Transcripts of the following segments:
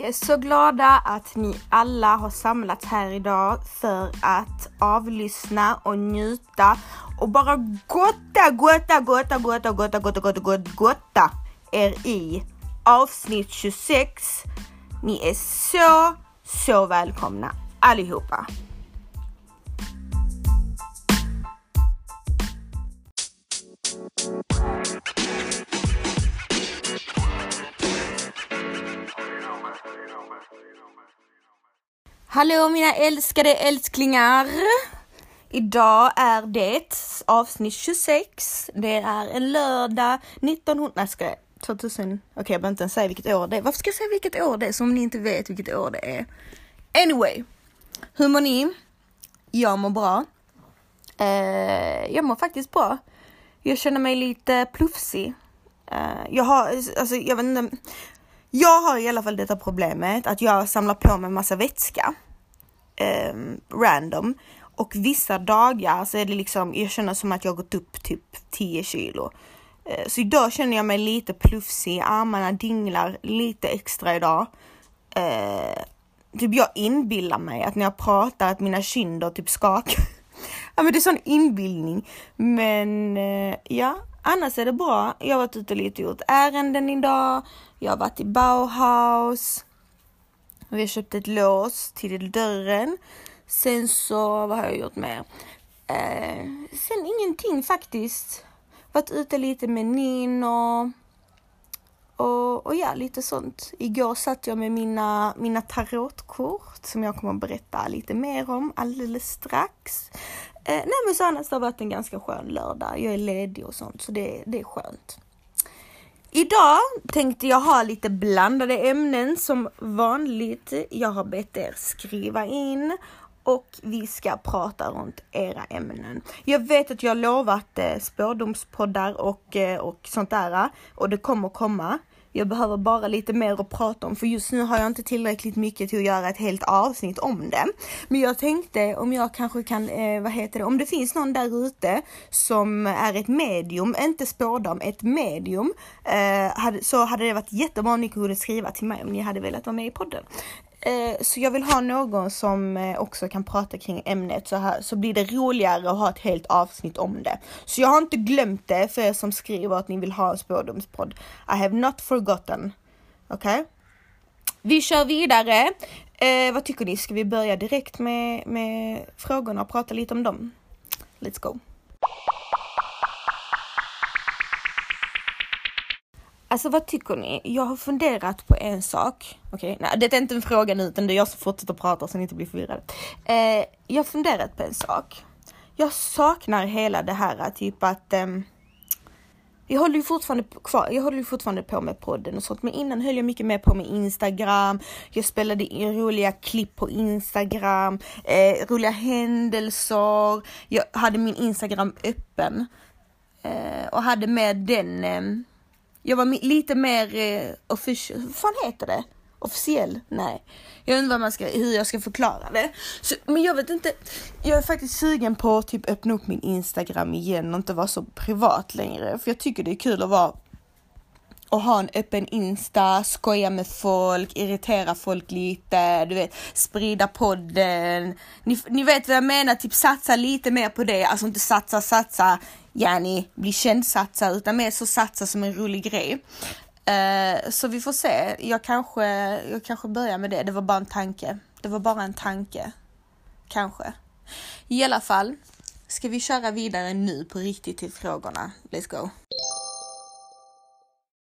Jag är så glada att ni alla har samlats här idag för att avlyssna och njuta och bara gotta, gotta, gotta, gotta, gotta, gotta, gotta, gotta, gotta er i avsnitt 26. Ni är så, så välkomna allihopa. Hallå mina älskade älsklingar! Idag är det avsnitt 26. Det är en lördag 1900... Nej ska jag 2000... Okej okay, jag behöver inte ens säga vilket år det är. Varför ska jag säga vilket år det är som ni inte vet vilket år det är? Anyway. Hur mår ni? Jag mår bra. Uh, jag mår faktiskt bra. Jag känner mig lite plufsig. Uh, jag har, alltså jag vet inte. Jag har i alla fall detta problemet att jag samlar på mig massa vätska eh, random. Och vissa dagar så är det liksom, jag känner som att jag gått upp typ 10 kilo. Eh, så idag känner jag mig lite plufsig, armarna dinglar lite extra idag. Eh, typ jag inbillar mig att när jag pratar att mina kinder typ skakar. ja men det är sån inbildning. Men eh, ja, annars är det bra. Jag har varit ute lite och gjort ärenden idag. Jag har varit i Bauhaus. Vi har köpt ett lås till dörren. Sen så, vad har jag gjort mer? Eh, sen ingenting faktiskt. Varit ute lite med Nino. Och, och ja, lite sånt. Igår satt jag med mina, mina tarotkort som jag kommer att berätta lite mer om alldeles strax. Eh, nej men så annars har det varit en ganska skön lördag. Jag är ledig och sånt så det, det är skönt. Idag tänkte jag ha lite blandade ämnen som vanligt. Jag har bett er skriva in och vi ska prata runt era ämnen. Jag vet att jag lovat eh, spårdomspoddar och, eh, och sånt där eh, och det kommer komma. Jag behöver bara lite mer att prata om för just nu har jag inte tillräckligt mycket till att göra ett helt avsnitt om det. Men jag tänkte om jag kanske kan, eh, vad heter det, om det finns någon där ute som är ett medium, inte spårdam, ett medium, eh, hade, så hade det varit jättebra om ni kunde skriva till mig om ni hade velat vara med i podden. Eh, så jag vill ha någon som eh, också kan prata kring ämnet så, här, så blir det roligare att ha ett helt avsnitt om det. Så jag har inte glömt det för er som skriver att ni vill ha en spårdomspodd. I have not forgotten. Okej? Okay? Vi kör vidare. Eh, vad tycker ni? Ska vi börja direkt med, med frågorna och prata lite om dem? Let's go. Alltså vad tycker ni? Jag har funderat på en sak. Okej, okay, nej det är inte en fråga nu utan det är jag som fortsätter prata så ni inte blir förvirrade. Eh, jag har funderat på en sak. Jag saknar hela det här typ att eh, jag håller ju fortfarande kvar, jag håller ju fortfarande på med podden och sånt, men innan höll jag mycket mer på med Instagram. Jag spelade in roliga klipp på Instagram, eh, roliga händelser. Jag hade min Instagram öppen eh, och hade med den ehm, jag var lite mer eh, official, vad fan heter det? Officiell? Nej. Jag undrar vad man ska, hur jag ska förklara det. Så, men jag vet inte, jag är faktiskt sugen på att typ öppna upp min Instagram igen och inte vara så privat längre. För jag tycker det är kul att vara och ha en öppen Insta, skoja med folk, irritera folk lite, du vet, sprida podden. Ni, ni vet vad jag menar, typ satsa lite mer på det, alltså inte satsa, satsa, yani bli kändsatsa utan mer så satsa som en rolig grej. Uh, så vi får se, jag kanske, jag kanske börjar med det, det var bara en tanke. Det var bara en tanke. Kanske. I alla fall, ska vi köra vidare nu på riktigt till frågorna. Let's go.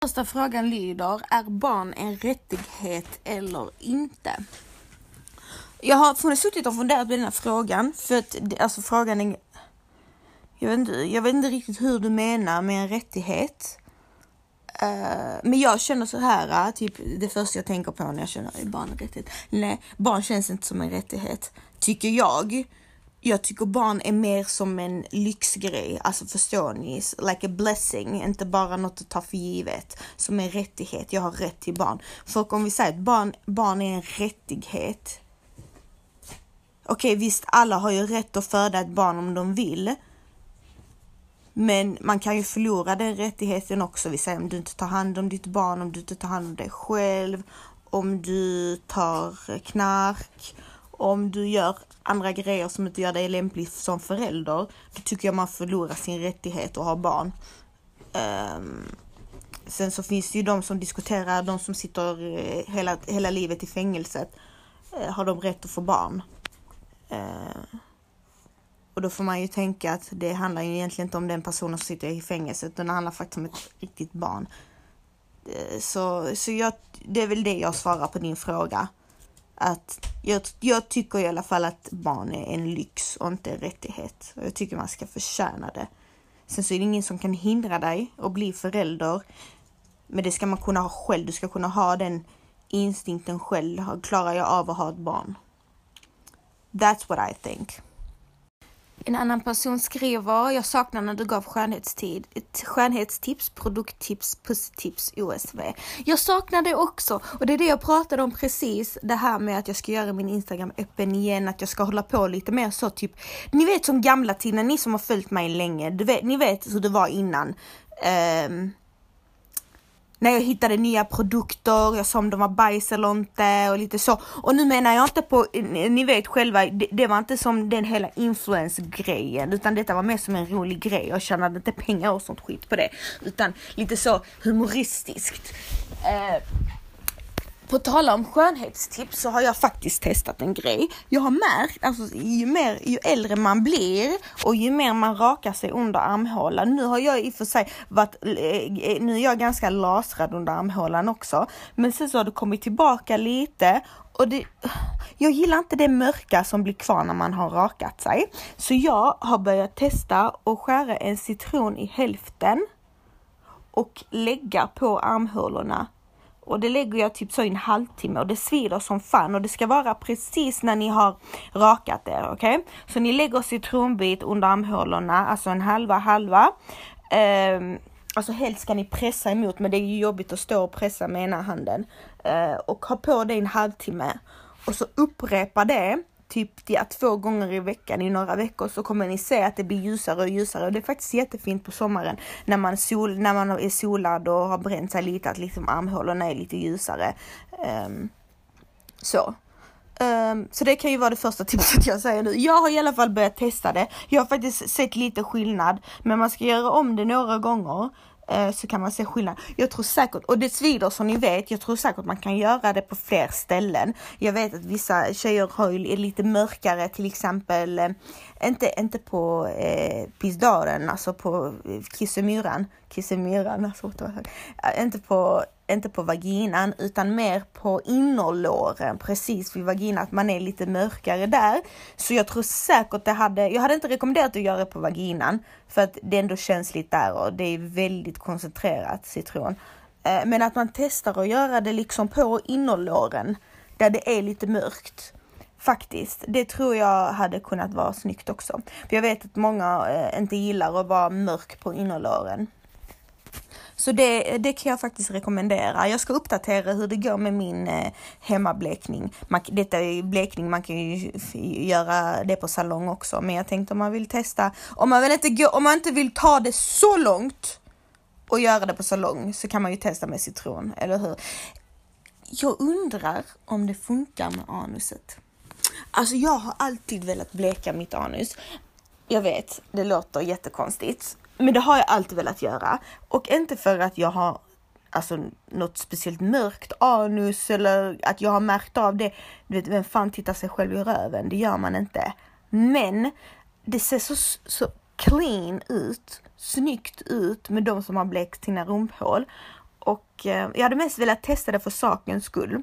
Första frågan lyder, är barn en rättighet eller inte? Jag har suttit och funderat på den här frågan, för att alltså frågan är... Jag vet, inte, jag vet inte riktigt hur du menar med en rättighet. Uh, men jag känner så här, uh, typ det första jag tänker på när jag känner är barn en rättighet. Nej, barn känns inte som en rättighet, tycker jag jag tycker barn är mer som en lyxgrej, alltså förstår ni? Like a blessing, inte bara något att ta för givet. Som en rättighet, jag har rätt till barn. För om vi säger att barn, barn är en rättighet. Okej okay, visst, alla har ju rätt att föda ett barn om de vill. Men man kan ju förlora den rättigheten också. Vi säger om du inte tar hand om ditt barn, om du inte tar hand om dig själv om du tar knark, om du gör andra grejer som inte gör dig lämplig som förälder, då tycker jag man förlorar sin rättighet att ha barn. Um, sen så finns det ju de som diskuterar, de som sitter eh, hela, hela livet i fängelset, uh, har de rätt att få barn? Uh, och då får man ju tänka att det handlar ju egentligen inte om den personen som sitter i fängelset, utan det handlar faktiskt om ett riktigt barn. Eh, så så jag, det är väl det jag svarar på din fråga att jag, jag, tycker i alla fall att barn är en lyx och inte en rättighet. Och jag tycker man ska förtjäna det. Sen så är det ingen som kan hindra dig att bli förälder. Men det ska man kunna ha själv. Du ska kunna ha den instinkten själv. Klarar jag av att ha ett barn? That's what I think. En annan person skriver, jag saknar när du gav skönhetstid, skönhetstips, produkttips, pusstips, OSV. Jag saknar det också och det är det jag pratade om precis, det här med att jag ska göra min Instagram öppen igen, att jag ska hålla på lite mer så typ, ni vet som gamla tiden, ni som har följt mig länge, vet, ni vet hur det var innan. Um, när jag hittade nya produkter, jag sa om de var bajs eller inte och lite så. Och nu menar jag inte på, ni vet själva, det, det var inte som den hela influence-grejen utan detta var mer som en rolig grej. Jag tjänade inte pengar och sånt skit på det utan lite så humoristiskt. Eh, på tal om skönhetstips så har jag faktiskt testat en grej. Jag har märkt, alltså ju, mer, ju äldre man blir och ju mer man rakar sig under armhålan. Nu har jag i och för sig varit, eh, nu är jag ganska lasrad under armhålan också. Men sen så har det kommit tillbaka lite och det, jag gillar inte det mörka som blir kvar när man har rakat sig. Så jag har börjat testa att skära en citron i hälften och lägga på armhålorna och det lägger jag typ så i en halvtimme och det svider som fan och det ska vara precis när ni har rakat er, okej? Okay? Så ni lägger citronbit under armhålorna, alltså en halva halva. Um, alltså helst ska ni pressa emot men det är ju jobbigt att stå och pressa med ena handen. Uh, och ha på det i en halvtimme och så upprepa det typ ja, två gånger i veckan i några veckor så kommer ni se att det blir ljusare och ljusare och det är faktiskt jättefint på sommaren när man, sol, när man är solad och har bränt sig lite att liksom armhålorna är lite ljusare. Um, så. Um, så det kan ju vara det första tipset jag säger nu. Jag har i alla fall börjat testa det. Jag har faktiskt sett lite skillnad, men man ska göra om det några gånger Eh, så kan man se skillnad. Jag tror säkert, och det svider som ni vet, jag tror säkert man kan göra det på fler ställen. Jag vet att vissa tjejer har ju lite mörkare, till exempel, eh, inte, inte på eh, pisdaren, alltså på eh, kissemyran, kissemyran, alltså, inte på inte på vaginan utan mer på innerlåren precis vid vaginan, att man är lite mörkare där. Så jag tror säkert det hade, jag hade inte rekommenderat att göra det på vaginan för att det är ändå känsligt där och det är väldigt koncentrerat citron. Eh, men att man testar att göra det liksom på innerlåren där det är lite mörkt. Faktiskt, det tror jag hade kunnat vara snyggt också. För jag vet att många eh, inte gillar att vara mörk på innerlåren. Så det, det kan jag faktiskt rekommendera. Jag ska uppdatera hur det går med min eh, hemmablekning. Man, detta är blekning, man kan ju göra det på salong också, men jag tänkte om man vill testa, om man, vill inte gå, om man inte vill ta det så långt och göra det på salong så kan man ju testa med citron, eller hur? Jag undrar om det funkar med anuset. Alltså jag har alltid velat bleka mitt anus. Jag vet, det låter jättekonstigt, men det har jag alltid velat göra och inte för att jag har alltså något speciellt mörkt anus eller att jag har märkt av det. Du vet, vem fan tittar sig själv i röven? Det gör man inte. Men det ser så, så clean ut, snyggt ut med de som har blekt sina rumphål. Och eh, jag hade mest velat testa det för sakens skull.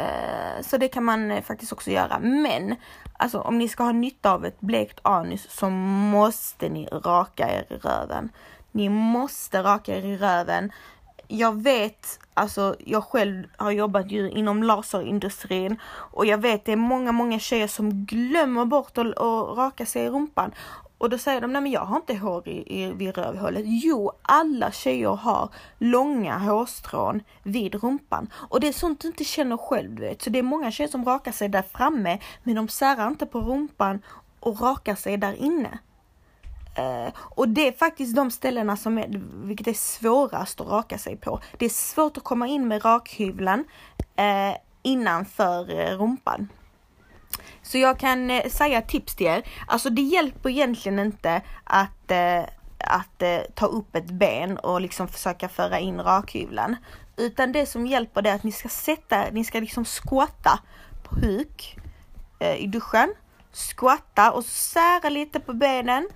Eh, så det kan man eh, faktiskt också göra. Men alltså om ni ska ha nytta av ett blekt anus så måste ni raka er i röven. Ni måste raka er i röven. Jag vet, alltså jag själv har jobbat ju inom laserindustrin och jag vet det är många, många tjejer som glömmer bort att, att raka sig i rumpan. Och då säger de, nej men jag har inte hår i, i, vid rövhålet. Jo, alla tjejer har långa hårstrån vid rumpan. Och det är sånt du inte känner själv, du vet. Så det är många tjejer som rakar sig där framme, men de särar inte på rumpan och rakar sig där inne. Eh, och det är faktiskt de ställena som är, vilket är svårast att raka sig på. Det är svårt att komma in med rakhyveln eh, innanför eh, rumpan. Så jag kan eh, säga tips till er. Alltså det hjälper egentligen inte att, eh, att eh, ta upp ett ben och liksom försöka föra in rakhyveln. Utan det som hjälper det är att ni ska sätta, ni ska liksom squatta på huk eh, i duschen. Squatta och sära lite på benen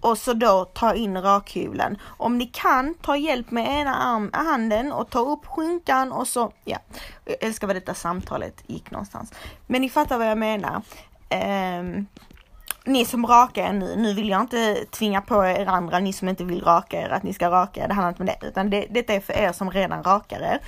och så då ta in rakhyveln. Om ni kan, ta hjälp med ena arm, handen och ta upp skinkan och så, ja. Jag älskar vad detta samtalet gick någonstans. Men ni fattar vad jag menar. Um, ni som rakar er nu, nu vill jag inte tvinga på er andra, ni som inte vill raka er, att ni ska raka er, det handlar inte om det, utan det, detta är för er som redan rakar er.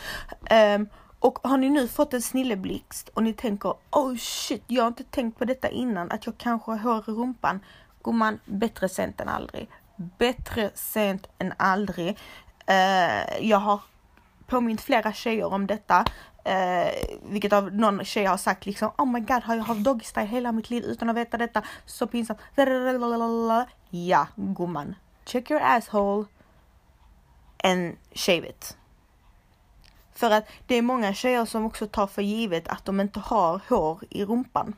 Um, och har ni nu fått en snilleblixt och ni tänker, oh shit, jag har inte tänkt på detta innan, att jag kanske har hår i rumpan. Gumman, bättre sent än aldrig. Bättre sent än aldrig. Uh, jag har påmint flera tjejer om detta. Uh, vilket av någon tjej har sagt liksom Oh my god, har jag haft doggystyle hela mitt liv utan att veta detta? Så pinsamt. Ja, gumman. Check your asshole and shave it. För att det är många tjejer som också tar för givet att de inte har hår i rumpan.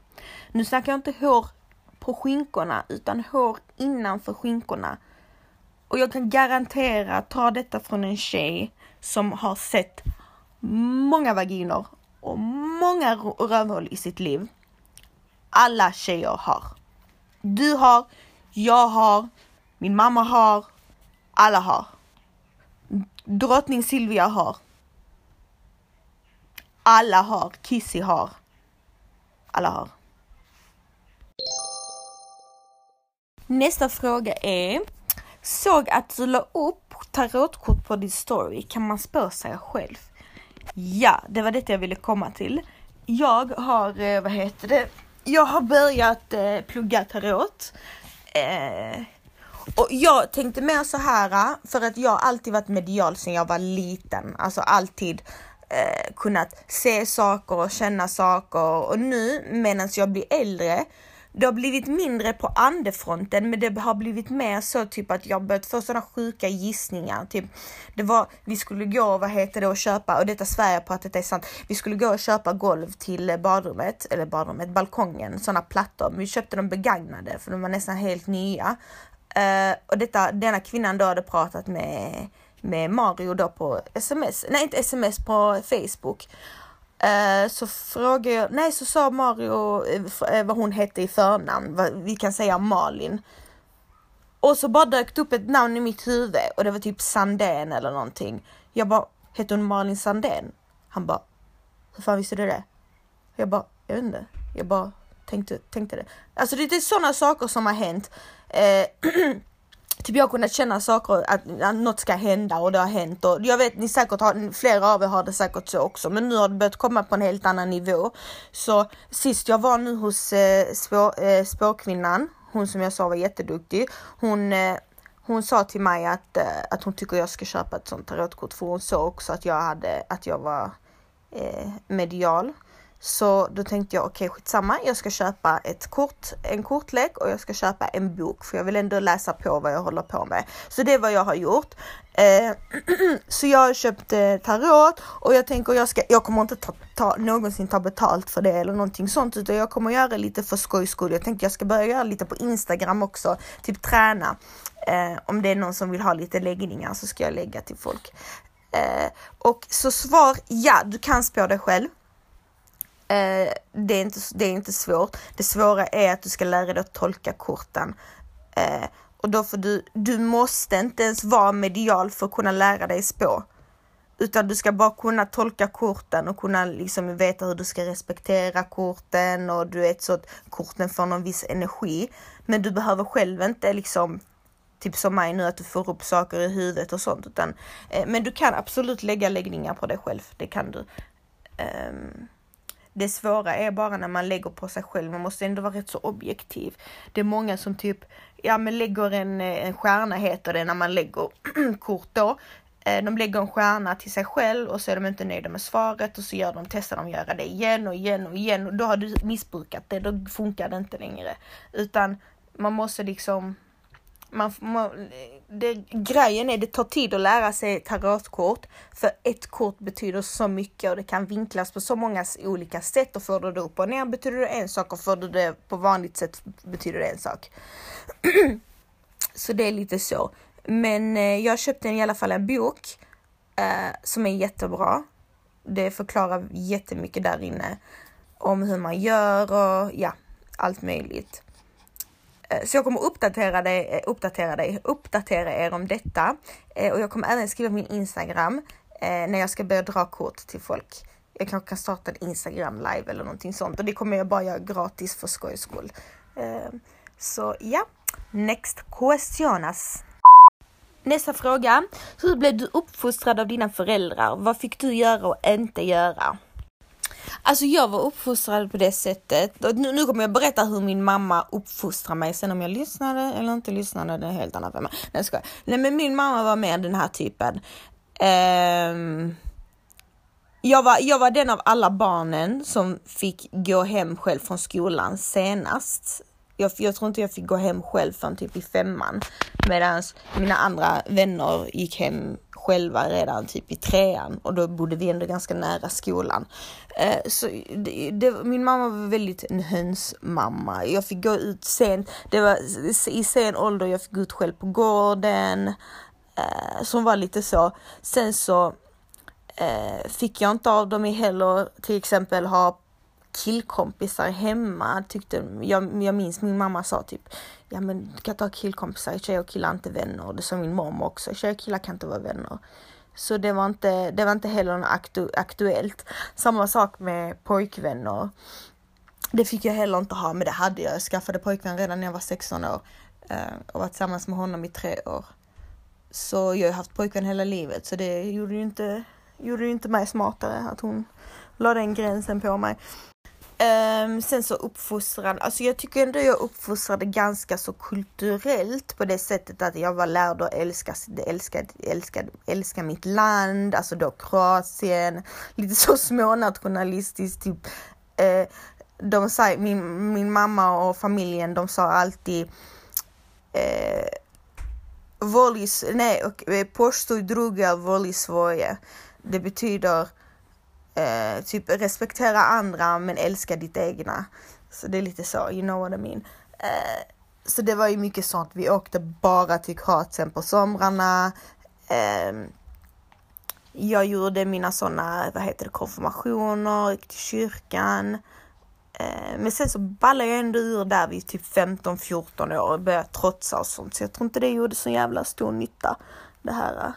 Nu snackar jag inte hår på skinkorna utan hår innanför skinkorna. Och jag kan garantera, ta detta från en tjej som har sett många vaginer och många rövhål i sitt liv. Alla tjejer har. Du har, jag har, min mamma har, alla har. Drottning Silvia har. Alla har, Kissy har. Alla har. Nästa fråga är Såg att du la upp tarotkort på din story. Kan man spå sig själv? Ja, det var detta jag ville komma till. Jag har, eh, vad heter det? Jag har börjat eh, plugga tarot. Eh, och jag tänkte mer så här, eh, för att jag alltid varit medial sedan jag var liten. Alltså alltid eh, kunnat se saker och känna saker. Och nu medan jag blir äldre det har blivit mindre på andefronten men det har blivit mer så typ att jag börjat få sådana sjuka gissningar. Typ, det var, vi skulle gå, vad heter det, och köpa, och detta svär jag på att det är sant. Vi skulle gå och köpa golv till badrummet, eller badrummet, balkongen, sådana plattor. men Vi köpte dem begagnade för de var nästan helt nya. Uh, och detta, denna kvinnan då hade pratat med, med Mario då på sms, nej inte sms, på Facebook. Eh, så frågade jag, nej så sa Mario eh, eh, vad hon hette i förnamn, vi kan säga Malin. Och så bara dök det upp ett namn i mitt huvud och det var typ Sandén eller någonting. Jag bara, hette hon Malin Sandén? Han bara, hur fan visste du det? Jag bara, jag vet inte. Jag bara tänkte, tänkte det. Alltså det är sådana saker som har hänt. Eh, typ jag har kunnat känna saker, att, att något ska hända och det har hänt och jag vet ni säkert har, flera av er har det säkert så också men nu har det börjat komma på en helt annan nivå. Så sist jag var nu hos eh, spår, eh, spårkvinnan, hon som jag sa var jätteduktig, hon eh, hon sa till mig att, eh, att hon tycker jag ska köpa ett sånt tarotkort för hon såg också att jag hade, att jag var eh, medial. Så då tänkte jag okej okay, skitsamma, jag ska köpa ett kort, en kortlek och jag ska köpa en bok för jag vill ändå läsa på vad jag håller på med. Så det är vad jag har gjort. Eh, så jag har köpt eh, tarot och jag tänker jag ska, jag kommer inte ta, ta, någonsin ta betalt för det eller någonting sånt utan jag kommer göra lite för skojs skull. Jag tänkte jag ska börja göra lite på Instagram också, typ träna. Eh, om det är någon som vill ha lite läggningar så ska jag lägga till folk. Eh, och så svar ja, du kan spå dig själv. Eh, det, är inte, det är inte svårt. Det svåra är att du ska lära dig att tolka korten. Eh, och då får du, du måste inte ens vara medial för att kunna lära dig spå. Utan du ska bara kunna tolka korten och kunna liksom veta hur du ska respektera korten och du vet så att korten får någon viss energi. Men du behöver själv inte liksom typ som mig nu att du får upp saker i huvudet och sånt. Utan, eh, men du kan absolut lägga läggningar på dig själv. Det kan du. Um, det svåra är bara när man lägger på sig själv. Man måste ändå vara rätt så objektiv. Det är många som typ, ja men lägger en, eh, en stjärna heter det när man lägger kort då. Eh, de lägger en stjärna till sig själv och så är de inte nöjda med svaret och så gör de, testar de göra det igen och igen och igen och då har du missbrukat det, då funkar det inte längre. Utan man måste liksom man, man, det, grejen är det tar tid att lära sig tarotkort för ett kort betyder så mycket och det kan vinklas på så många olika sätt och får du det upp och ner betyder det en sak och får du det på vanligt sätt betyder det en sak. så det är lite så. Men eh, jag köpte i alla fall en bok eh, som är jättebra. Det förklarar jättemycket där inne om hur man gör och ja, allt möjligt. Eh, så jag kommer uppdatera dig, eh, uppdatera dig, uppdatera er om detta eh, och jag kommer även skriva min Instagram när jag ska börja dra kort till folk. Jag kanske kan starta en Instagram live eller någonting sånt och det kommer jag bara göra gratis för skojs skull. Så ja, next questionas. Nästa fråga. Hur blev du uppfostrad av dina föräldrar? Vad fick du göra och inte göra? Alltså jag var uppfostrad på det sättet. Nu, nu kommer jag berätta hur min mamma uppfostrade mig. Sen om jag lyssnade eller inte lyssnade, det är helt annat för mig. Nej, jag Nej men min mamma var mer den här typen. Um, jag, var, jag var den av alla barnen som fick gå hem själv från skolan senast. Jag, jag tror inte jag fick gå hem själv förrän typ i femman. Medan mina andra vänner gick hem själva redan typ i trean och då bodde vi ändå ganska nära skolan. Eh, så det, det, min mamma var väldigt en hönsmamma. Jag fick gå ut sent, det var i sen ålder jag fick gå ut själv på gården. Eh, som var lite så. Sen så eh, fick jag inte av dem heller till exempel ha killkompisar hemma. Tyckte, jag, jag minns min mamma sa typ, ja men du kan inte ha killkompisar, tjejer och killar är inte vänner. Det sa min mamma också, tjejer och killar kan inte vara vänner. Så det var inte, det var inte heller något aktu aktuellt. Samma sak med pojkvänner. Det fick jag heller inte ha, men det hade jag. Jag skaffade pojkvän redan när jag var 16 år eh, och var tillsammans med honom i tre år. Så jag har haft pojkvän hela livet, så det gjorde ju inte, gjorde ju inte mig smartare att hon la den gränsen på mig. Um, sen så uppfostrad, alltså jag tycker ändå jag uppfostrade ganska så kulturellt på det sättet att jag var lärd att älska, älska, älska, älska mitt land, alltså då Kroatien, lite så smånationalistiskt typ. Uh, de sa, min, min mamma och familjen, de sa alltid uh, volis, nej, eh, poštoj druga, voli svoje. Det betyder eh, typ respektera andra men älska ditt egna. Så det är lite så, you know what I mean. Eh, så det var ju mycket sånt. Vi åkte bara till Kroatien på somrarna. Eh, jag gjorde mina sådana, vad heter det, konfirmationer, gick till kyrkan. Eh, men sen så ballade jag ändå ur där vid typ 15-14 år och började trotsa och sånt. Så jag tror inte det gjorde så jävla stor nytta det här.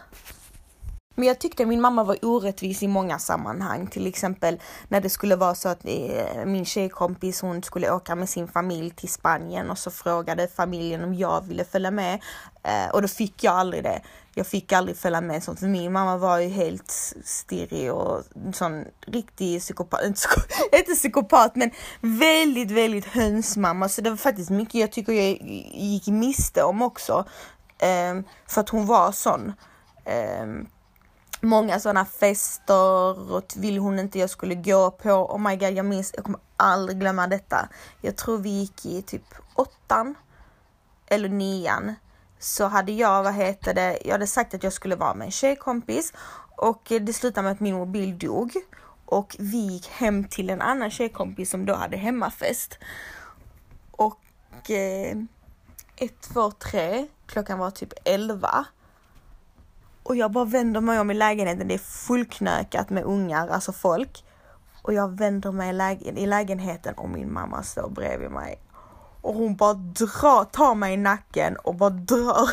Men jag tyckte min mamma var orättvis i många sammanhang. Till exempel när det skulle vara så att eh, min tjejkompis hon skulle åka med sin familj till Spanien och så frågade familjen om jag ville följa med. Eh, och då fick jag aldrig det. Jag fick aldrig följa med sånt för min mamma var ju helt stirrig och sån riktig psykopat, inte psykopat men väldigt, väldigt hönsmamma. Så det var faktiskt mycket jag tycker jag gick miste om också. Ehm, för att hon var sån ehm, många sådana fester och vill hon inte jag skulle gå på. Oh my god, jag minns, jag kommer aldrig glömma detta. Jag tror vi gick i typ åttan eller nian så hade jag, vad heter det, jag hade sagt att jag skulle vara med en tjejkompis och det slutade med att min mobil dog och vi gick hem till en annan tjejkompis som då hade hemmafest. Och eh, ett, två, tre, klockan var typ elva och jag bara vänder mig om i lägenheten, det är fullknökat med ungar, alltså folk. Och jag vänder mig i, i lägenheten och min mamma står bredvid mig. Och hon bara drar, tar mig i nacken och bara drar,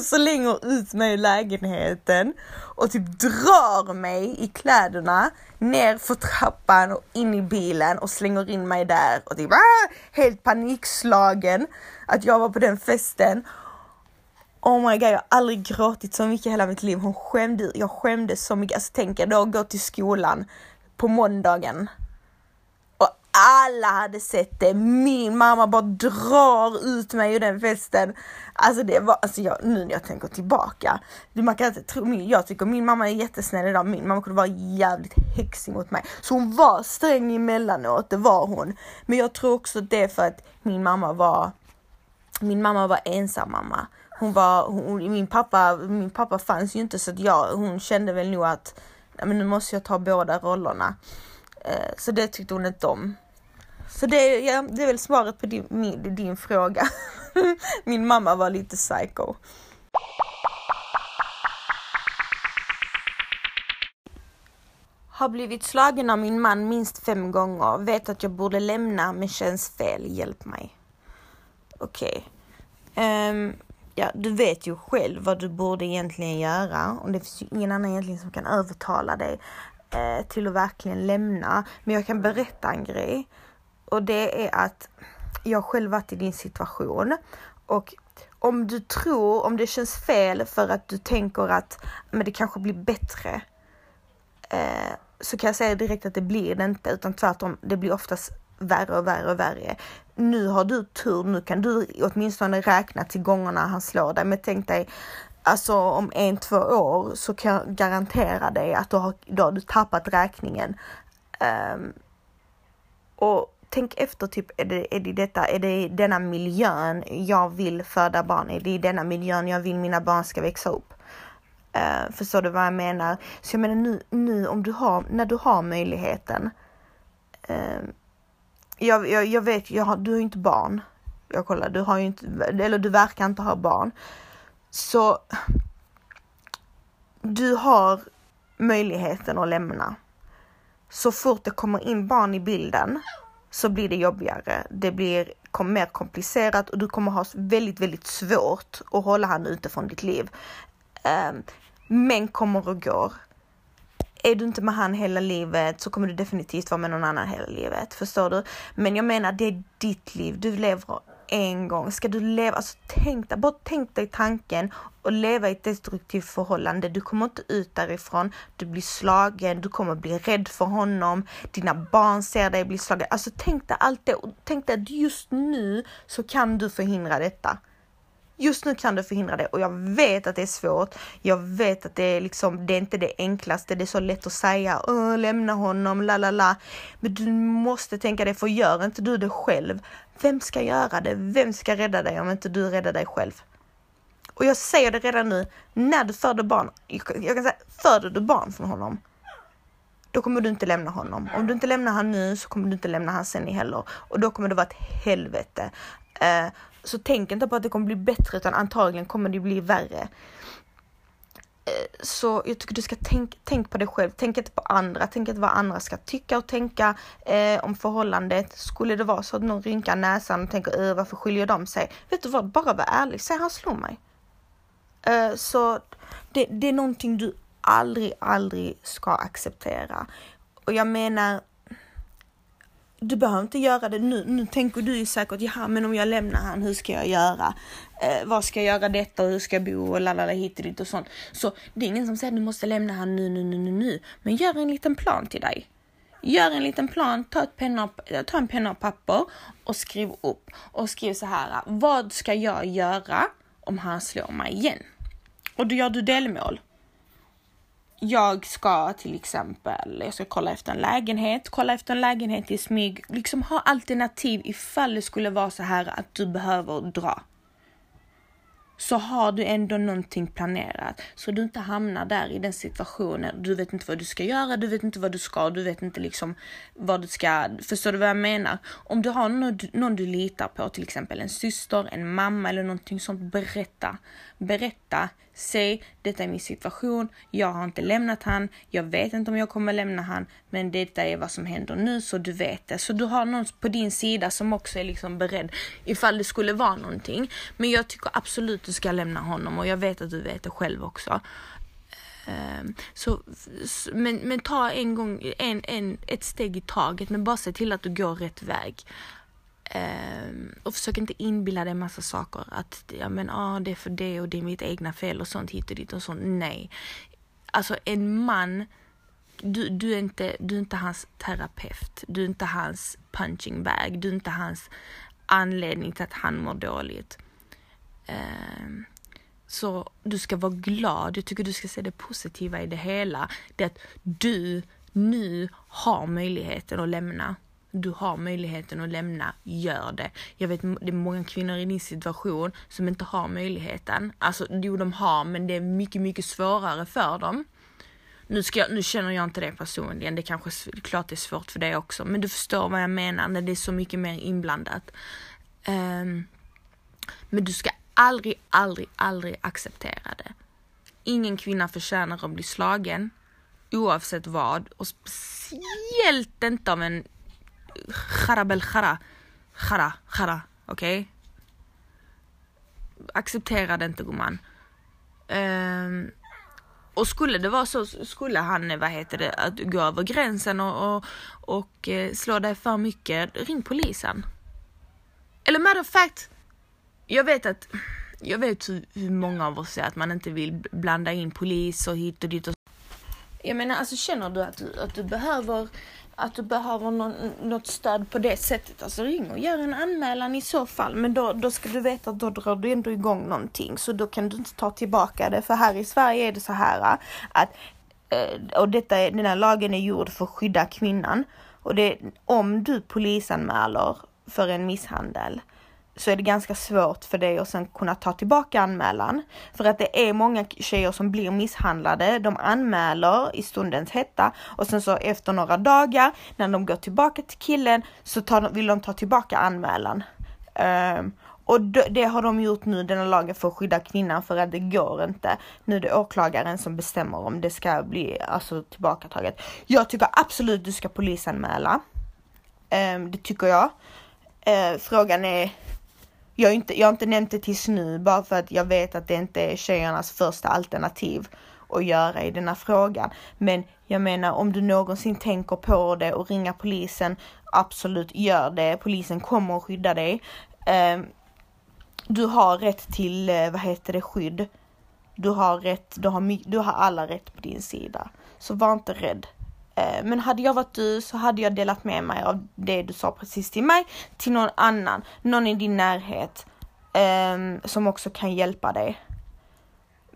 slänger ut mig i lägenheten och typ drar mig i kläderna ner för trappan och in i bilen och slänger in mig där och typ ah, helt panikslagen att jag var på den festen Oh my god, jag har aldrig gråtit så mycket i hela mitt liv. Hon skämde, jag skämdes så mycket. Alltså tänk er då att gå till skolan på måndagen. Och alla hade sett det. Min mamma bara drar ut mig ur den festen. Alltså det var, alltså jag, nu när jag tänker tillbaka. Man kan inte tro, jag tycker min mamma är jättesnäll idag. Min mamma kunde vara jävligt häxig mot mig. Så hon var sträng emellanåt, det var hon. Men jag tror också det är för att min mamma var min mamma var ensam mamma hon var, hon, min, pappa, min pappa fanns ju inte så att jag, hon kände väl nog att men nu måste jag ta båda rollerna. Eh, så det tyckte hon inte om. Så det, ja, det är väl svaret på din, min, din fråga. min mamma var lite psycho. Har blivit slagen av min man minst fem gånger. Vet att jag borde lämna men känns fel. Hjälp mig. Okej. Okay. Um, ja, du vet ju själv vad du borde egentligen göra och det finns ju ingen annan egentligen som kan övertala dig eh, till att verkligen lämna. Men jag kan berätta en grej och det är att jag själv varit i din situation och om du tror, om det känns fel för att du tänker att men det kanske blir bättre eh, så kan jag säga direkt att det blir det inte utan tvärtom, det blir oftast värre och värre och värre. Nu har du tur, nu kan du åtminstone räkna till gångerna han slår dig. Men tänk dig, alltså om en, två år så kan jag garantera dig att du har, då har du tappat räkningen. Um, och tänk efter, typ, är det, är det detta, är det denna miljön jag vill föda barn? Är det i denna miljön jag vill mina barn ska växa upp? Uh, förstår du vad jag menar? Så jag menar nu, nu om du har, när du har möjligheten um, jag, jag, jag vet, jag har, du har ju inte barn. Jag kollar, du har ju inte, eller du verkar inte ha barn. Så du har möjligheten att lämna. Så fort det kommer in barn i bilden så blir det jobbigare. Det blir mer komplicerat och du kommer ha väldigt, väldigt svårt att hålla han ute från ditt liv. Um, men kommer och går är du inte med han hela livet så kommer du definitivt vara med någon annan hela livet. Förstår du? Men jag menar, det är ditt liv. Du lever en gång. Ska du leva, alltså tänk dig, bara tänk dig tanken och leva i ett destruktivt förhållande. Du kommer inte ut därifrån. Du blir slagen, du kommer bli rädd för honom. Dina barn ser dig bli slagen. Alltså tänk dig allt det och tänk dig att just nu så kan du förhindra detta. Just nu kan du förhindra det och jag vet att det är svårt. Jag vet att det är liksom, det är inte det enklaste. Det är så lätt att säga lämna honom, la la la. Men du måste tänka det, för gör inte du det själv, vem ska göra det? Vem ska rädda dig om inte du räddar dig själv? Och jag säger det redan nu, när du föder barn, jag kan säga, föder du barn från honom, då kommer du inte lämna honom. Om du inte lämnar han nu så kommer du inte lämna han sen heller. Och då kommer det vara ett helvete. Eh, så tänk inte på att det kommer bli bättre utan antagligen kommer det bli värre. Eh, så jag tycker du ska tänka tänk på dig själv, tänk inte på andra, tänk inte vad andra ska tycka och tänka eh, om förhållandet. Skulle det vara så att någon rynkar näsan och tänker varför skiljer de sig? Vet du vad, bara var ärlig, säg han slog mig. Eh, så det, det är någonting du aldrig, aldrig ska acceptera. Och jag menar, du behöver inte göra det nu. Nu tänker du ju säkert, ja men om jag lämnar han, hur ska jag göra? Eh, vad ska jag göra detta och hur ska jag bo och lalala hit och dit och sånt. Så det är ingen som säger att du måste lämna han nu, nu, nu, nu, nu. Men gör en liten plan till dig. Gör en liten plan, ta, ett penna, ta en penna och papper och skriv upp. Och skriv så här, vad ska jag göra om han slår mig igen? Och då gör du delmål jag ska till exempel, jag ska kolla efter en lägenhet, kolla efter en lägenhet i smyg, liksom ha alternativ ifall det skulle vara så här att du behöver dra så har du ändå någonting planerat så du inte hamnar där i den situationen. Du vet inte vad du ska göra, du vet inte vad du ska, du vet inte liksom vad du ska. Förstår du vad jag menar? Om du har någon, någon du litar på, till exempel en syster, en mamma eller någonting sånt, berätta. Berätta, säg detta är min situation, jag har inte lämnat han, jag vet inte om jag kommer lämna han, men detta är vad som händer nu så du vet det. Så du har någon på din sida som också är liksom beredd ifall det skulle vara någonting. Men jag tycker absolut du ska lämna honom och jag vet att du vet det själv också. Ehm, så, men, men ta en gång, en, en, ett steg i taget, men bara se till att du går rätt väg. Um, och försök inte inbilla dig en massa saker. Att ja, men, ah, det är för det och det är mitt egna fel och sånt hit och dit och sånt. Nej. Alltså en man, du, du, är inte, du är inte hans terapeut. Du är inte hans punching bag. Du är inte hans anledning till att han mår dåligt. Um, så du ska vara glad. Jag tycker du ska se det positiva i det hela. Det att du nu har möjligheten att lämna du har möjligheten att lämna, gör det. Jag vet det är många kvinnor i din situation som inte har möjligheten. Alltså jo, de har, men det är mycket, mycket svårare för dem. Nu, ska jag, nu känner jag inte det personligen, det kanske är klart det är svårt för dig också, men du förstår vad jag menar när det är så mycket mer inblandat. Um, men du ska aldrig, aldrig, aldrig acceptera det. Ingen kvinna förtjänar att bli slagen oavsett vad och speciellt inte av en charabel chara, chara, chara, okej? Okay? Acceptera det inte gumman. Um, och skulle det vara så, skulle han, vad heter det, att gå över gränsen och, och, och eh, slå dig för mycket, ring polisen. Eller matter of fact, jag vet att, jag vet hur, hur många av oss säger att man inte vill blanda in polis och hit och dit och jag menar, alltså känner du att du, att du behöver att du behöver någon, något stöd på det sättet, alltså ring och gör en anmälan i så fall. Men då, då ska du veta att då drar du ändå igång någonting, så då kan du inte ta tillbaka det. För här i Sverige är det så här äh, att, äh, och detta, den här lagen är gjord för att skydda kvinnan. Och det, om du polisanmäler för en misshandel, så är det ganska svårt för dig att sen kunna ta tillbaka anmälan. För att det är många tjejer som blir misshandlade, de anmäler i stundens hetta och sen så efter några dagar när de går tillbaka till killen så tar, vill de ta tillbaka anmälan. Um, och det har de gjort nu, denna lagen för att skydda kvinnan för att det går inte. Nu är det åklagaren som bestämmer om det ska bli alltså, tillbakataget. Jag tycker absolut du ska polisanmäla. Um, det tycker jag. Uh, frågan är jag, inte, jag har inte nämnt det tills nu bara för att jag vet att det inte är tjejernas första alternativ att göra i denna frågan. Men jag menar om du någonsin tänker på det och ringa polisen, absolut gör det. Polisen kommer att skydda dig. Ehm, du har rätt till, eh, vad heter det, skydd. Du har rätt, du har, du har alla rätt på din sida. Så var inte rädd. Eh, men hade jag varit du så hade jag delat med mig av det du sa precis till mig till någon annan, någon i din närhet um, som också kan hjälpa dig.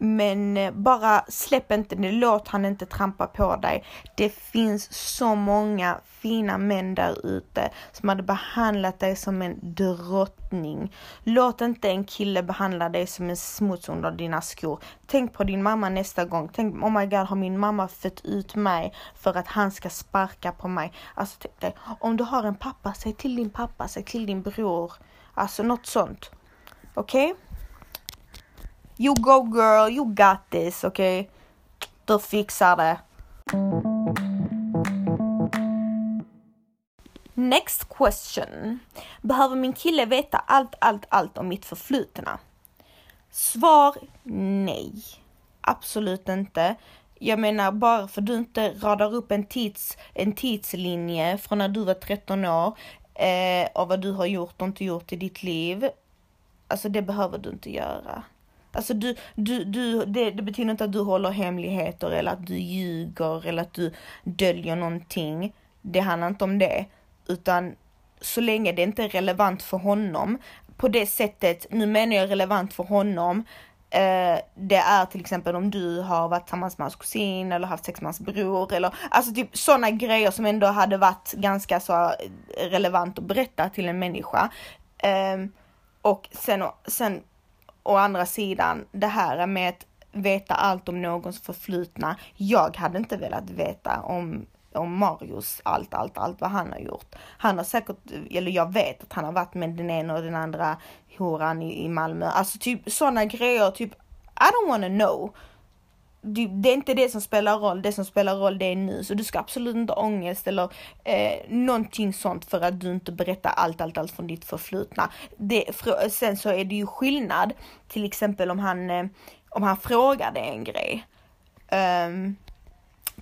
Men eh, bara släpp inte det, låt han inte trampa på dig. Det finns så många fina män där ute som hade behandlat dig som en drottning. Låt inte en kille behandla dig som en smuts under dina skor. Tänk på din mamma nästa gång. Tänk, oh my god, har min mamma fött ut mig för att han ska sparka på mig? Alltså tänk dig, om du har en pappa, säg till din pappa, säg till din bror. Alltså något sånt. Okej? Okay? You go girl, you got this, okej? Okay? Du fixar det. Next question. Behöver min kille veta allt, allt, allt om mitt förflutna? Svar nej. Absolut inte. Jag menar bara för du inte radar upp en, tids, en tidslinje från när du var 13 år eh, och vad du har gjort och inte gjort i ditt liv. Alltså det behöver du inte göra. Alltså du, du, du, det, det, betyder inte att du håller hemligheter eller att du ljuger eller att du döljer någonting. Det handlar inte om det, utan så länge det inte är relevant för honom på det sättet, nu menar jag relevant för honom, eh, det är till exempel om du har varit tillsammans med hans kusin eller haft sex med hans bror eller alltså typ sådana grejer som ändå hade varit ganska så relevant att berätta till en människa. Eh, och sen, sen å andra sidan, det här med att veta allt om någons förflutna. Jag hade inte velat veta om om Marius allt, allt, allt vad han har gjort. Han har säkert, eller jag vet att han har varit med den ena och den andra horan i, i Malmö. Alltså typ sådana grejer, typ I don't wanna know det är inte det som spelar roll, det som spelar roll det är nu. Så du ska absolut inte ha ångest eller eh, någonting sånt för att du inte berättar allt, allt, allt från ditt förflutna. Det, sen så är det ju skillnad, till exempel om han, eh, om han frågar dig en grej. Um,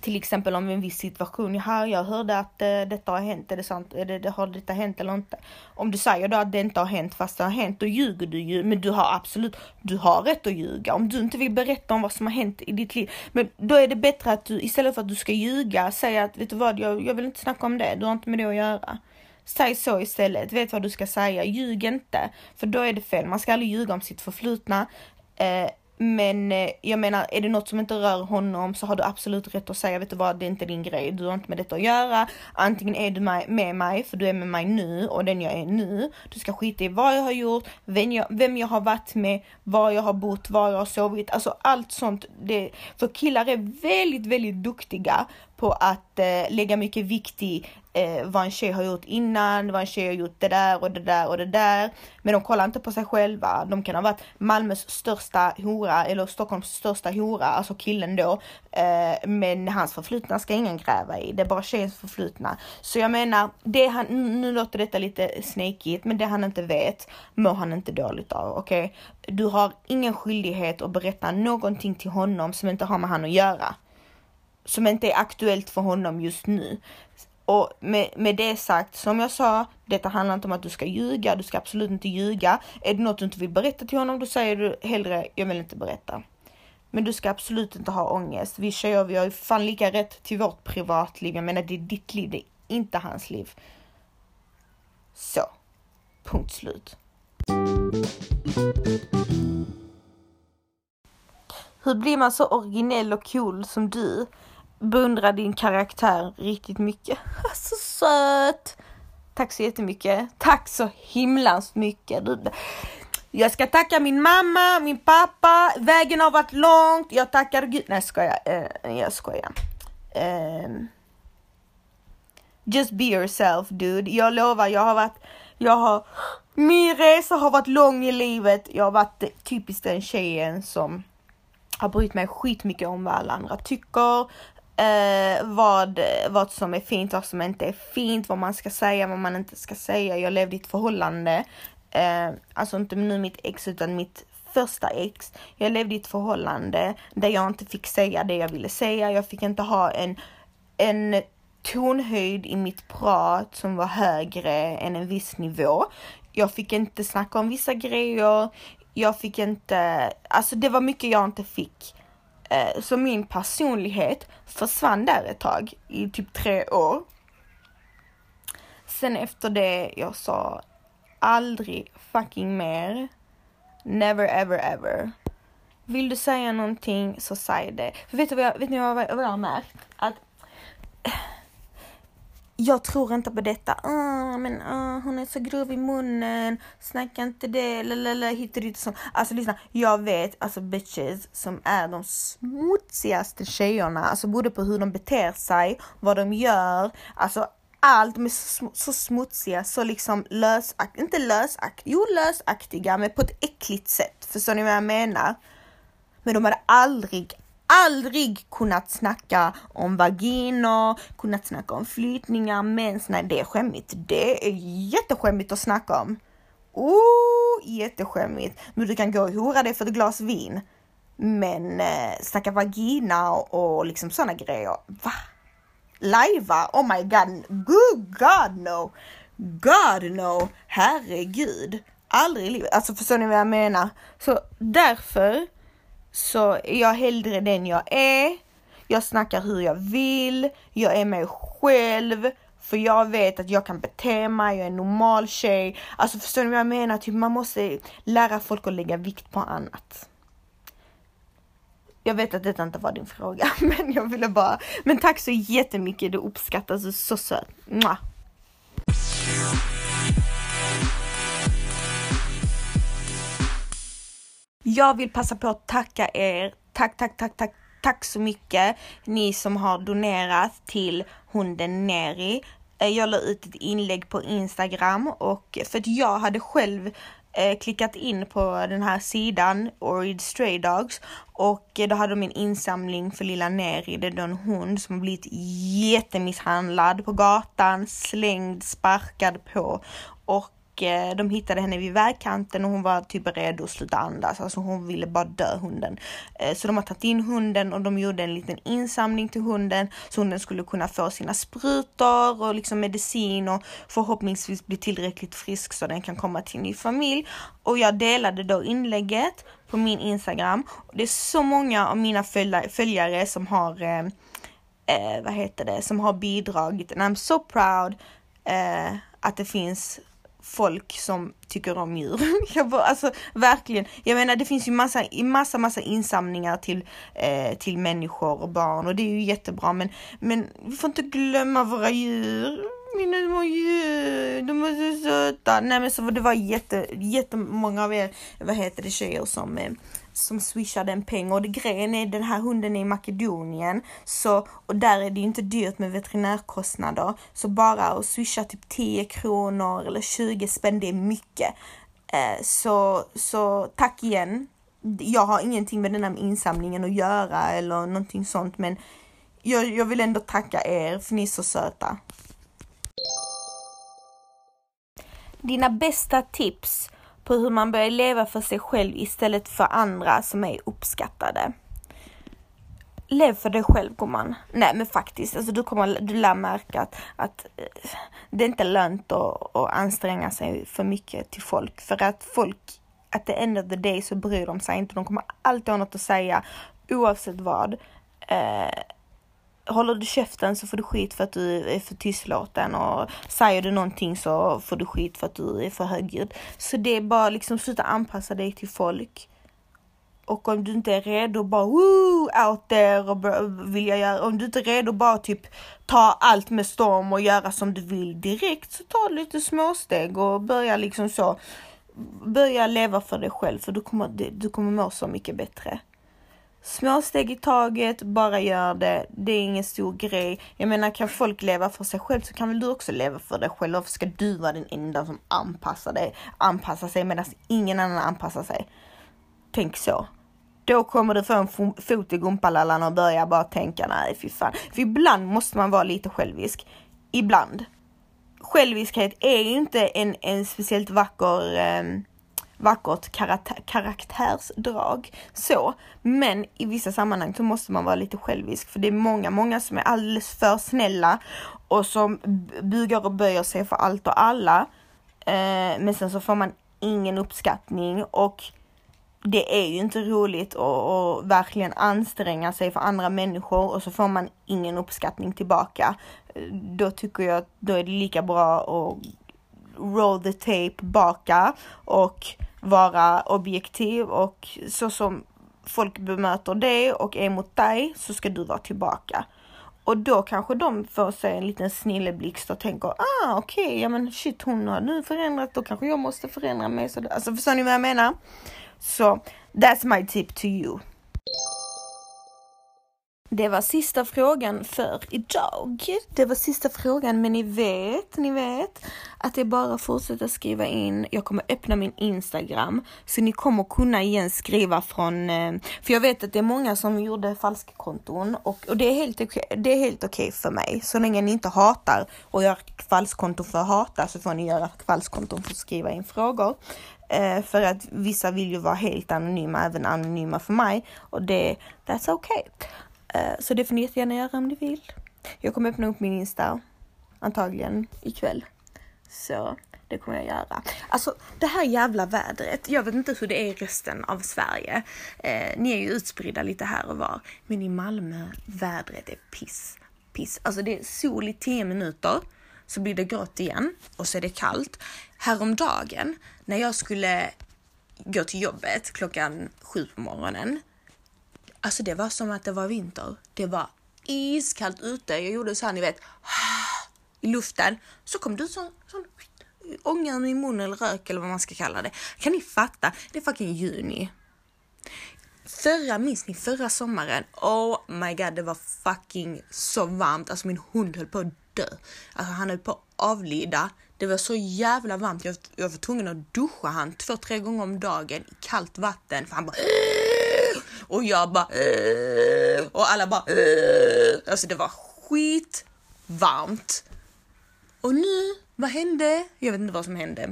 till exempel om en viss situation, ja, jag hörde att eh, detta har hänt, är det sant, är det, har detta hänt eller inte? Om du säger då att det inte har hänt fast det har hänt, då ljuger du ju, men du har absolut, du har rätt att ljuga om du inte vill berätta om vad som har hänt i ditt liv. Men då är det bättre att du istället för att du ska ljuga, säga att vet du vad, jag, jag vill inte snacka om det, du har inte med det att göra. Säg så istället, vet vad du ska säga, ljug inte, för då är det fel. Man ska aldrig ljuga om sitt förflutna. Eh, men eh, jag menar, är det något som inte rör honom så har du absolut rätt att säga, vet du vad, det är inte din grej, du har inte med detta att göra. Antingen är du med mig, för du är med mig nu och den jag är nu. Du ska skita i vad jag har gjort, vem jag, vem jag har varit med, var jag har bott, var jag har sovit. Alltså allt sånt. Det, för killar är väldigt, väldigt duktiga på att eh, lägga mycket vikt i eh, vad en tjej har gjort innan, vad en tjej har gjort det där och det där och det där. Men de kollar inte på sig själva. De kan ha varit Malmös största hora eller Stockholms största hora, alltså killen då. Eh, men hans förflutna ska ingen gräva i. Det är bara tjejens förflutna. Så jag menar, det han, nu låter detta lite snakeigt, men det han inte vet mår han inte dåligt av. Okej? Okay? Du har ingen skyldighet att berätta någonting till honom som inte har med han att göra som inte är aktuellt för honom just nu. Och med, med det sagt, som jag sa, detta handlar inte om att du ska ljuga, du ska absolut inte ljuga. Är det något du inte vill berätta till honom, då säger du hellre, jag vill inte berätta. Men du ska absolut inte ha ångest. Vi tjejer, vi har ju fan lika rätt till vårt privatliv. Jag menar, det är ditt liv, det är inte hans liv. Så. Punkt slut. Hur blir man så originell och cool som du? Beundrar din karaktär riktigt mycket. Så alltså, söt! Tack så jättemycket. Tack så himlans mycket. Jag ska tacka min mamma, min pappa. Vägen har varit långt. Jag tackar Gud. Nej, skojar. Uh, jag skojar. Uh, just be yourself dude. Jag lovar, jag har varit, jag har, min resa har varit lång i livet. Jag har varit typiskt den tjejen som har brytt mig skitmycket om vad alla andra tycker, eh, vad, vad som är fint, vad som inte är fint, vad man ska säga, vad man inte ska säga. Jag levde i ett förhållande, eh, alltså inte nu mitt ex utan mitt första ex. Jag levde i ett förhållande där jag inte fick säga det jag ville säga. Jag fick inte ha en, en tonhöjd i mitt prat som var högre än en viss nivå. Jag fick inte snacka om vissa grejer. Jag fick inte, alltså det var mycket jag inte fick. Eh, så min personlighet försvann där ett tag i typ tre år. Sen efter det jag sa aldrig fucking mer. Never ever ever. Vill du säga någonting så säg det. För vet du vad jag, vet ni vad, vad jag har märkt? Att jag tror inte på detta. Uh, men uh, hon är så grov i munnen, snacka inte det, lalala, hit och dit. Så. Alltså lyssna, jag vet alltså bitches som är de smutsigaste tjejerna, alltså både på hur de beter sig, vad de gör, alltså allt, de är så, så smutsiga, så liksom lösaktiga, inte lösaktiga, jo lösaktiga men på ett äckligt sätt. Förstår ni vad jag menar? Men de hade aldrig, aldrig kunnat snacka om vaginer, kunnat snacka om flytningar, mens. Nej, det är skämmigt. Det är jätteskämmigt att snacka om. Oh, jätteskämmigt. Men du kan gå och hora dig för ett glas vin. Men eh, snacka vagina och, och liksom sådana grejer. Va? Lajva? Oh my god. Good God no. God no. Herregud. Aldrig i livet. Alltså förstår ni vad jag menar? Så därför så är jag hellre den jag är. Jag snackar hur jag vill. Jag är mig själv. För jag vet att jag kan bete mig, jag är en normal tjej. Alltså förstår ni vad jag menar? Typ man måste lära folk att lägga vikt på annat. Jag vet att detta inte var din fråga, men jag ville bara... Men tack så jättemycket, det uppskattas, du är så söt. Mwah. Jag vill passa på att tacka er. Tack, tack, tack, tack, tack så mycket. Ni som har donerat till hunden Neri. Eh, jag la ut ett inlägg på Instagram och för att jag hade själv eh, klickat in på den här sidan, Orid Stray Dogs, och eh, då hade de en insamling för lilla Neri. Det är då en hund som har blivit jättemisshandlad på gatan, slängd, sparkad på och Eh, de hittade henne vid vägkanten och hon var typ redo att sluta andas. Alltså hon ville bara dö hunden. Eh, så de har tagit in hunden och de gjorde en liten insamling till hunden så hunden skulle kunna få sina sprutor och liksom medicin och förhoppningsvis bli tillräckligt frisk så den kan komma till en ny familj. Och jag delade då inlägget på min Instagram. Det är så många av mina följare som har eh, eh, vad heter det, som har bidragit. And I'm so proud eh, att det finns folk som tycker om djur. Jag bara, alltså verkligen. Jag menar det finns ju massa, massa, massa insamlingar till, eh, till människor och barn och det är ju jättebra men, men vi får inte glömma våra djur. Mina små djur, de är så söta. Nej men så det var jätte, jättemånga av er, vad heter det, tjejer som eh, som swishade en peng och det, grejen är den här hunden är i Makedonien så och där är det inte dyrt med veterinärkostnader så bara att swisha typ 10 kronor eller 20 spänn det är mycket. Eh, så, så tack igen. Jag har ingenting med den här insamlingen att göra eller någonting sånt men jag, jag vill ändå tacka er för ni är så söta. Dina bästa tips på hur man börjar leva för sig själv istället för andra som är uppskattade. Lev för dig själv gumman. Nej men faktiskt, alltså du kommer du lär märka att, att eh, det är inte lönt att, att anstränga sig för mycket till folk. För att folk, at the end of the day så bryr de sig inte. De kommer alltid ha något att säga oavsett vad. Eh, håller du käften så får du skit för att du är för tystlåten och säger du någonting så får du skit för att du är för högljudd. Så det är bara liksom sluta anpassa dig till folk. Och om du inte är redo bara woo out there och vill jag göra, om du inte är redo bara typ ta allt med storm och göra som du vill direkt så ta lite småsteg och börja liksom så börja leva för dig själv för du kommer, du kommer må så mycket bättre. Små steg i taget, bara gör det. Det är ingen stor grej. Jag menar, kan folk leva för sig själv så kan väl du också leva för dig själv. Varför ska du vara den enda som anpassar, dig, anpassar sig medan ingen annan anpassar sig? Tänk så. Då kommer du få en fot i gumpalallan och börja bara tänka nej fy fan. För ibland måste man vara lite självisk. Ibland. Själviskhet är ju inte en, en speciellt vacker eh, vackert karaktärsdrag. Så, men i vissa sammanhang så måste man vara lite självisk för det är många, många som är alldeles för snälla och som bugar och böjer sig för allt och alla. Eh, men sen så får man ingen uppskattning och det är ju inte roligt att, verkligen anstränga sig för andra människor och så får man ingen uppskattning tillbaka. Då tycker jag att då är det lika bra att roll the tape baka och vara objektiv och så som folk bemöter dig och är mot dig så ska du vara tillbaka. Och då kanske de får sig en liten snilleblixt och tänker, ah okej, okay, ja men shit hon har nu förändrat, då kanske jag måste förändra mig. Så alltså förstår ni vad jag menar? Så that's my tip to you. Det var sista frågan för idag. Det var sista frågan, men ni vet, ni vet att det är bara att fortsätta skriva in. Jag kommer öppna min Instagram, så ni kommer kunna igen skriva från, eh, för jag vet att det är många som gjorde falska konton och, och det är helt okej, det är helt okej för mig. Så länge ni inte hatar och gör falskkonton för att hata så får ni göra falskkonton för att skriva in frågor. Eh, för att vissa vill ju vara helt anonyma, även anonyma för mig och det, that's okay. Eh, så det får ni jättegärna göra om ni vill. Jag kommer öppna upp min Insta antagligen ikväll. Så det kommer jag göra. Alltså det här jävla vädret. Jag vet inte hur det är i resten av Sverige. Eh, ni är ju utspridda lite här och var. Men i Malmö, vädret är piss. Piss. Alltså det är sol i 10 minuter. Så blir det grått igen och så är det kallt. Häromdagen när jag skulle gå till jobbet klockan sju på morgonen Alltså det var som att det var vinter. Det var iskallt ute. Jag gjorde så här, ni vet, i luften. Så kom det ut sån, sån ånga i munnen eller rök eller vad man ska kalla det. Kan ni fatta? Det är fucking juni. Förra, minns ni förra sommaren? Oh my god, det var fucking så varmt. Alltså min hund höll på att dö. Alltså han höll på att avlida. Det var så jävla varmt. Jag, jag var tvungen att duscha han två, tre gånger om dagen i kallt vatten. För han bara och jag bara äh, och alla bara äh. Alltså det var skit varmt. Och nu, vad hände? Jag vet inte vad som hände.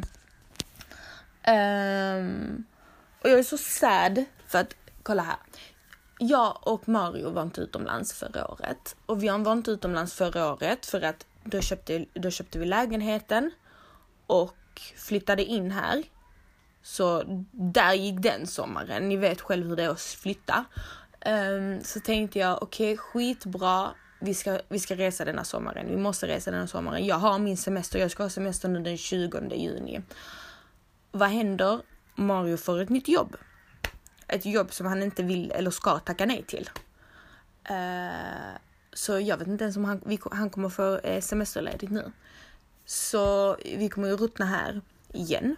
Um, och jag är så sad för att kolla här. Jag och Mario var inte utomlands förra året och vi var inte utomlands förra året för att då köpte, då köpte vi lägenheten och flyttade in här så där gick den sommaren. Ni vet själv hur det är att flytta. Um, så tänkte jag, okej, okay, skitbra. vi ska, vi ska resa denna sommaren. Vi måste resa denna sommaren. Jag har min semester. Jag ska ha semester nu den 20 juni. Vad händer? Mario får ett nytt jobb. Ett jobb som han inte vill eller ska tacka nej till. Uh, så jag vet inte ens om han, vi, han kommer få eh, semesterledigt nu. Så vi kommer ju ruttna här igen.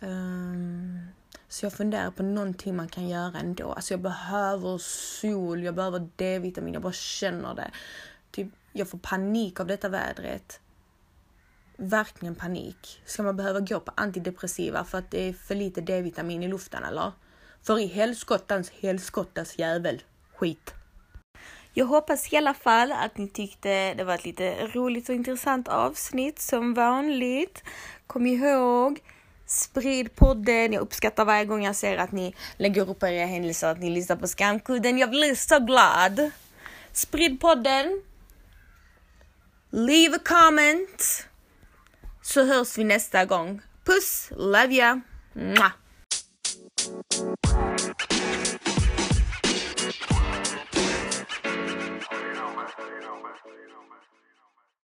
Um, så jag funderar på någonting man kan göra ändå. Alltså jag behöver sol, jag behöver D-vitamin, jag bara känner det. Typ, jag får panik av detta vädret. Verkligen panik. Ska man behöva gå på antidepressiva för att det är för lite D-vitamin i luften eller? För i helskottans helskottas jävel. Skit. Jag hoppas i alla fall att ni tyckte det var ett lite roligt och intressant avsnitt som vanligt. Kom ihåg, sprid podden. Jag uppskattar varje gång jag ser att ni lägger upp era händelser, att ni lyssnar på Skamkudden. Jag blir så glad. Sprid podden. Leave a comment. Så hörs vi nästa gång. Puss, love ya. Mwah. you know, man. You know, man.